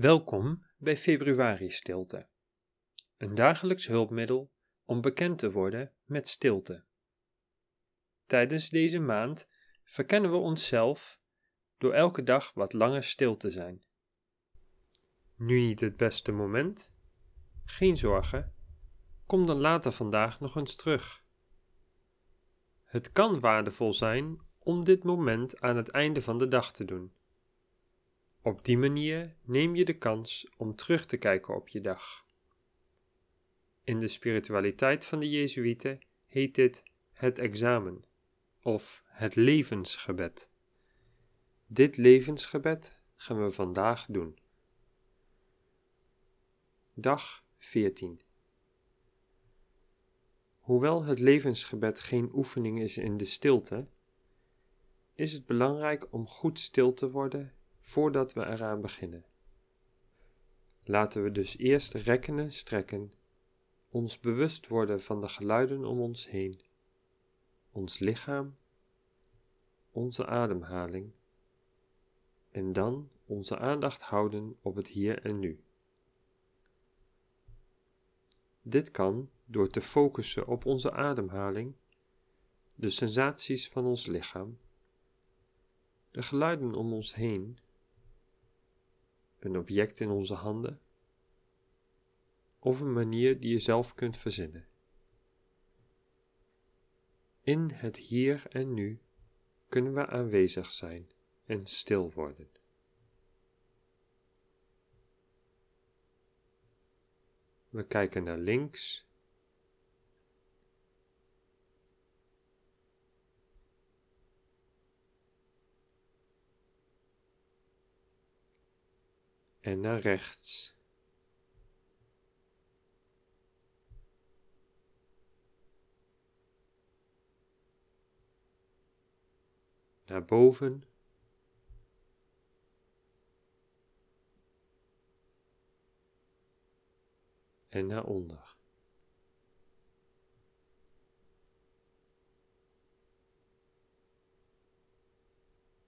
Welkom bij Februari Stilte, een dagelijks hulpmiddel om bekend te worden met stilte. Tijdens deze maand verkennen we onszelf door elke dag wat langer stil te zijn. Nu niet het beste moment? Geen zorgen, kom dan later vandaag nog eens terug. Het kan waardevol zijn om dit moment aan het einde van de dag te doen. Op die manier neem je de kans om terug te kijken op je dag. In de spiritualiteit van de Jezuïeten heet dit het examen of het levensgebed. Dit levensgebed gaan we vandaag doen. Dag 14. Hoewel het levensgebed geen oefening is in de stilte, is het belangrijk om goed stil te worden voordat we eraan beginnen. Laten we dus eerst rekken en strekken, ons bewust worden van de geluiden om ons heen, ons lichaam, onze ademhaling en dan onze aandacht houden op het hier en nu. Dit kan door te focussen op onze ademhaling, de sensaties van ons lichaam, de geluiden om ons heen een object in onze handen of een manier die je zelf kunt verzinnen. In het hier en nu kunnen we aanwezig zijn en stil worden. We kijken naar links. En naar rechts. Naar boven. en naar onder.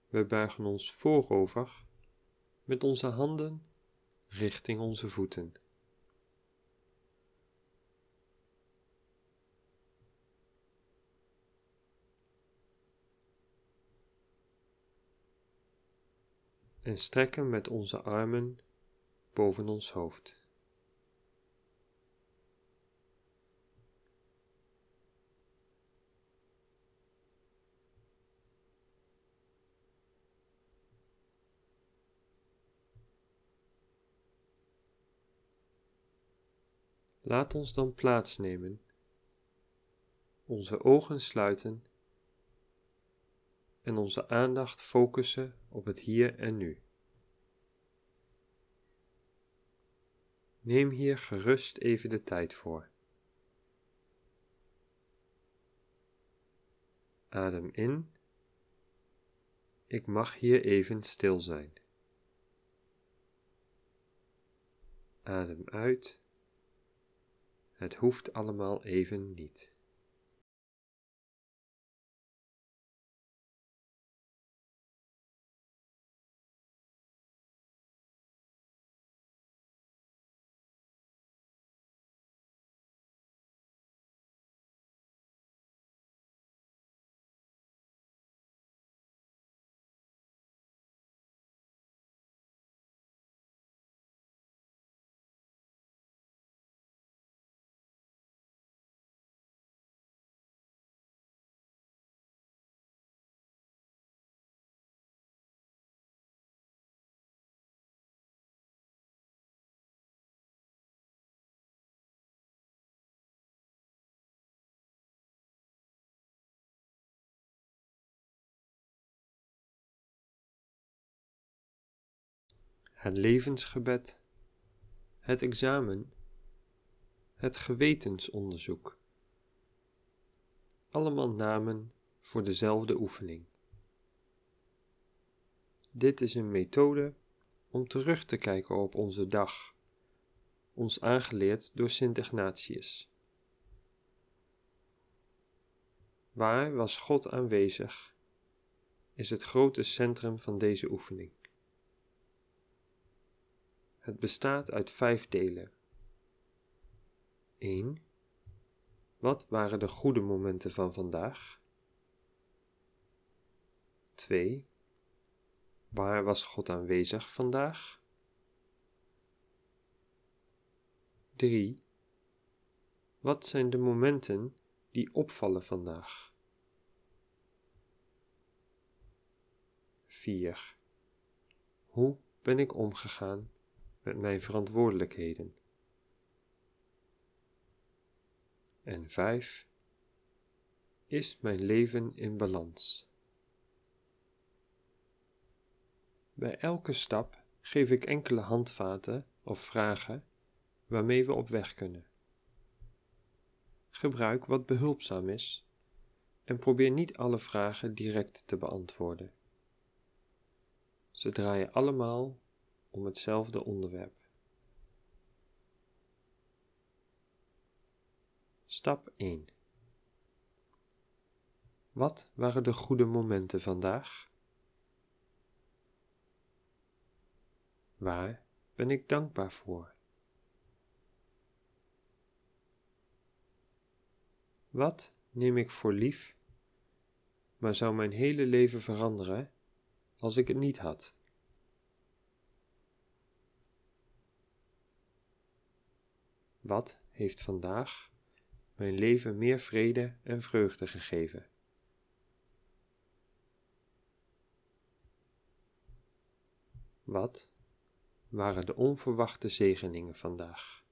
We buigen ons voorover met onze handen richting onze voeten. En strekken met onze armen boven ons hoofd. Laat ons dan plaatsnemen, onze ogen sluiten en onze aandacht focussen op het hier en nu. Neem hier gerust even de tijd voor. Adem in. Ik mag hier even stil zijn. Adem uit. Het hoeft allemaal even niet. Het levensgebed, het examen, het gewetensonderzoek. Allemaal namen voor dezelfde oefening. Dit is een methode om terug te kijken op onze dag, ons aangeleerd door Sint Ignatius. Waar was God aanwezig, is het grote centrum van deze oefening. Het bestaat uit vijf delen. 1. Wat waren de goede momenten van vandaag? 2. Waar was God aanwezig vandaag? 3. Wat zijn de momenten die opvallen vandaag? 4. Hoe ben ik omgegaan met mijn verantwoordelijkheden? En 5. Is mijn leven in balans? Bij elke stap geef ik enkele handvaten of vragen waarmee we op weg kunnen. Gebruik wat behulpzaam is en probeer niet alle vragen direct te beantwoorden. Ze draaien allemaal om hetzelfde onderwerp. Stap 1 Wat waren de goede momenten vandaag? Waar ben ik dankbaar voor? Wat neem ik voor lief, maar zou mijn hele leven veranderen als ik het niet had? Wat heeft vandaag mijn leven meer vrede en vreugde gegeven? Wat waren de onverwachte zegeningen vandaag?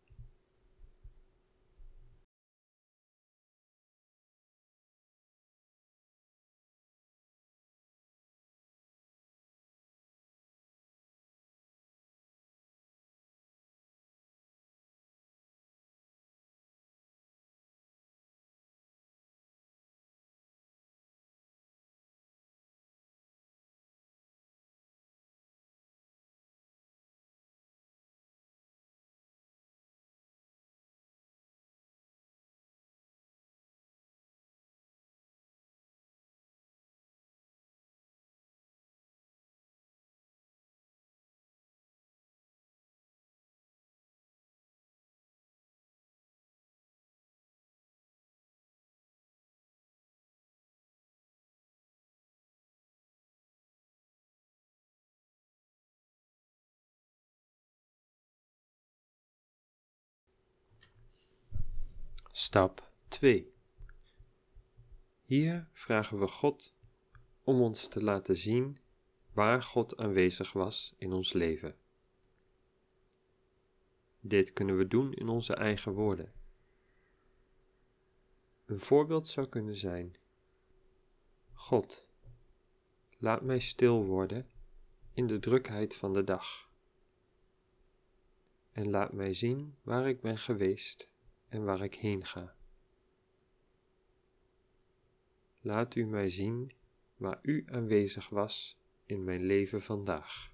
Stap 2. Hier vragen we God om ons te laten zien waar God aanwezig was in ons leven. Dit kunnen we doen in onze eigen woorden. Een voorbeeld zou kunnen zijn: God, laat mij stil worden in de drukheid van de dag. En laat mij zien waar ik ben geweest en waar ik heen ga. Laat u mij zien waar u aanwezig was in mijn leven vandaag.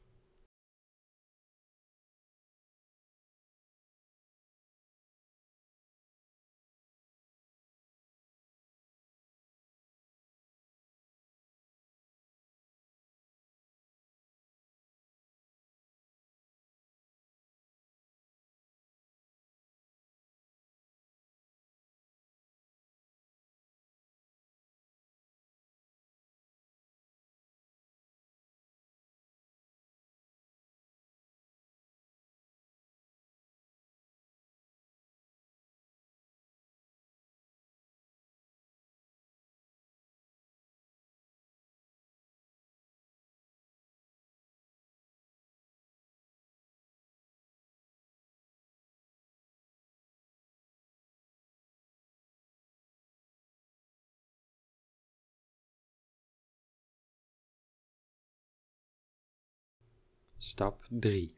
Stap 3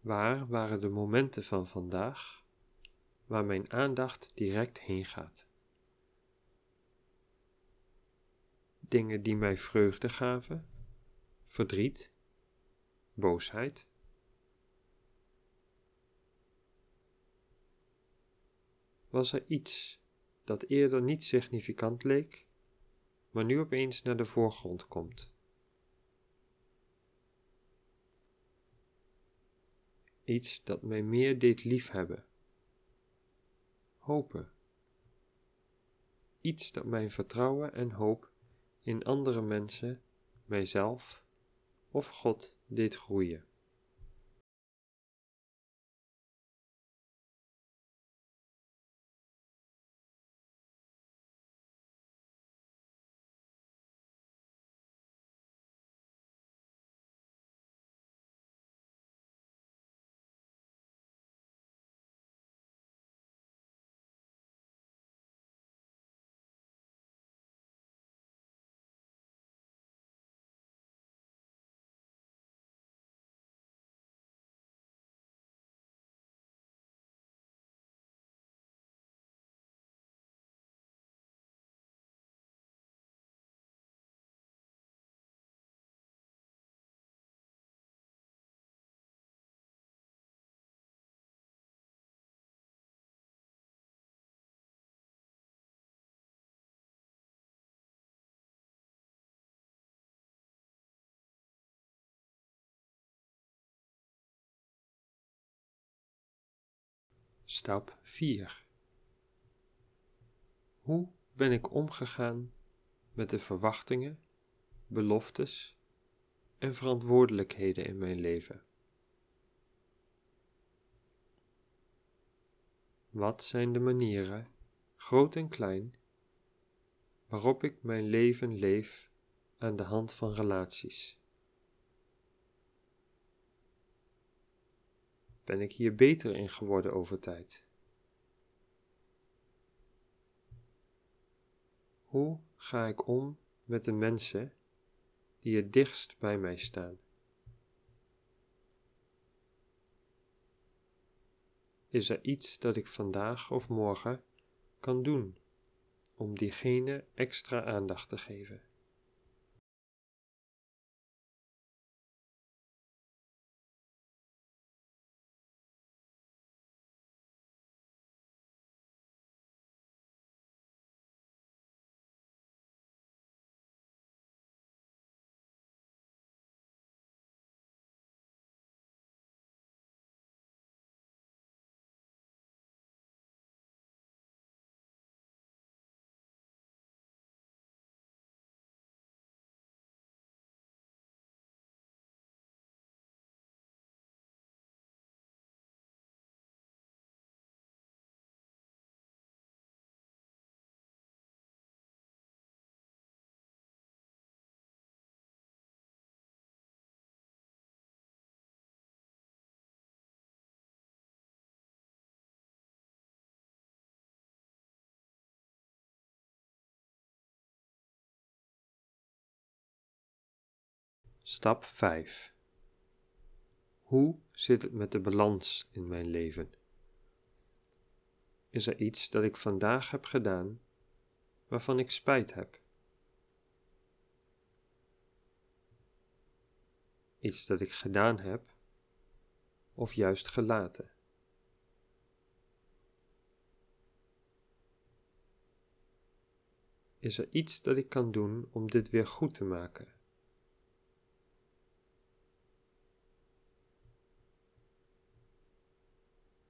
Waar waren de momenten van vandaag waar mijn aandacht direct heen gaat? Dingen die mij vreugde gaven, verdriet, boosheid. Was er iets dat eerder niet significant leek, maar nu opeens naar de voorgrond komt? Iets dat mij meer deed liefhebben. Hopen. Iets dat mijn vertrouwen en hoop in andere mensen, mijzelf of God deed groeien. Stap 4. Hoe ben ik omgegaan met de verwachtingen, beloftes en verantwoordelijkheden in mijn leven? Wat zijn de manieren, groot en klein, waarop ik mijn leven leef aan de hand van relaties? Ben ik hier beter in geworden over tijd? Hoe ga ik om met de mensen die het dichtst bij mij staan? Is er iets dat ik vandaag of morgen kan doen om diegene extra aandacht te geven? Stap 5. Hoe zit het met de balans in mijn leven? Is er iets dat ik vandaag heb gedaan waarvan ik spijt heb? Iets dat ik gedaan heb of juist gelaten? Is er iets dat ik kan doen om dit weer goed te maken?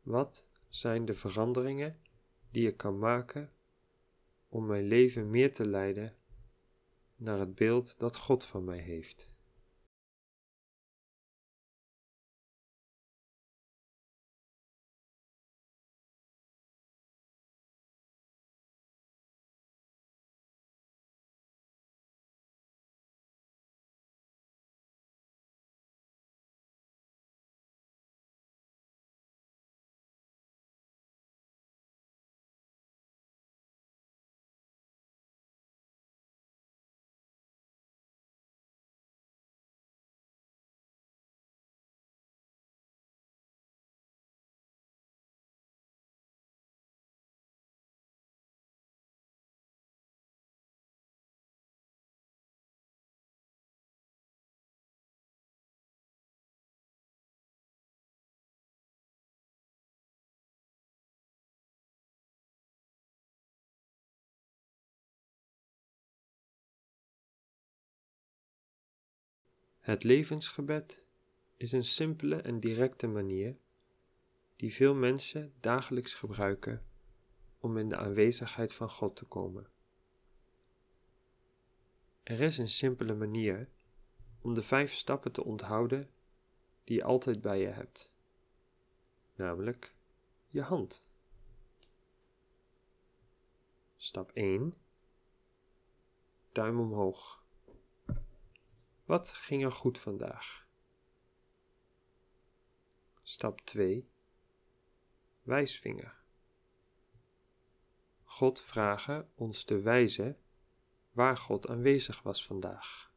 Wat zijn de veranderingen die ik kan maken om mijn leven meer te leiden naar het beeld dat God van mij heeft? Het levensgebed is een simpele en directe manier die veel mensen dagelijks gebruiken om in de aanwezigheid van God te komen. Er is een simpele manier om de vijf stappen te onthouden die je altijd bij je hebt, namelijk je hand. Stap 1. Duim omhoog. Wat ging er goed vandaag? Stap 2. Wijsvinger. God vragen ons te wijzen waar God aanwezig was vandaag.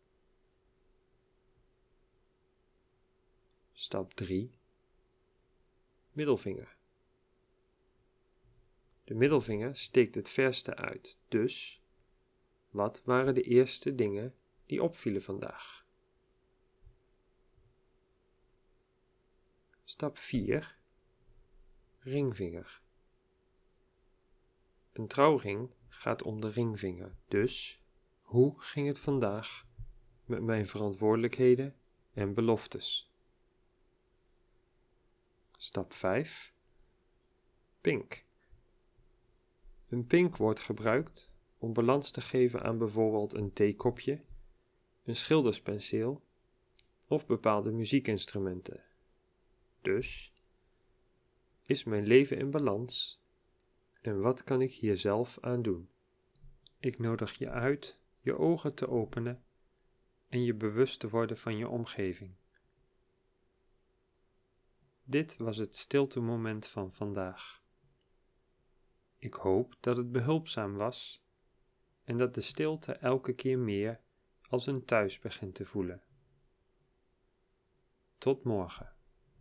Stap 3. Middelvinger. De middelvinger steekt het verste uit, dus wat waren de eerste dingen die opvielen vandaag? Stap 4. Ringvinger. Een trouwring gaat om de ringvinger, dus hoe ging het vandaag met mijn verantwoordelijkheden en beloftes? Stap 5. Pink. Een pink wordt gebruikt om balans te geven aan bijvoorbeeld een theekopje, een schilderspenseel of bepaalde muziekinstrumenten. Dus, is mijn leven in balans en wat kan ik hier zelf aan doen? Ik nodig je uit je ogen te openen en je bewust te worden van je omgeving. Dit was het stilte moment van vandaag. Ik hoop dat het behulpzaam was en dat de stilte elke keer meer als een thuis begint te voelen. Tot morgen.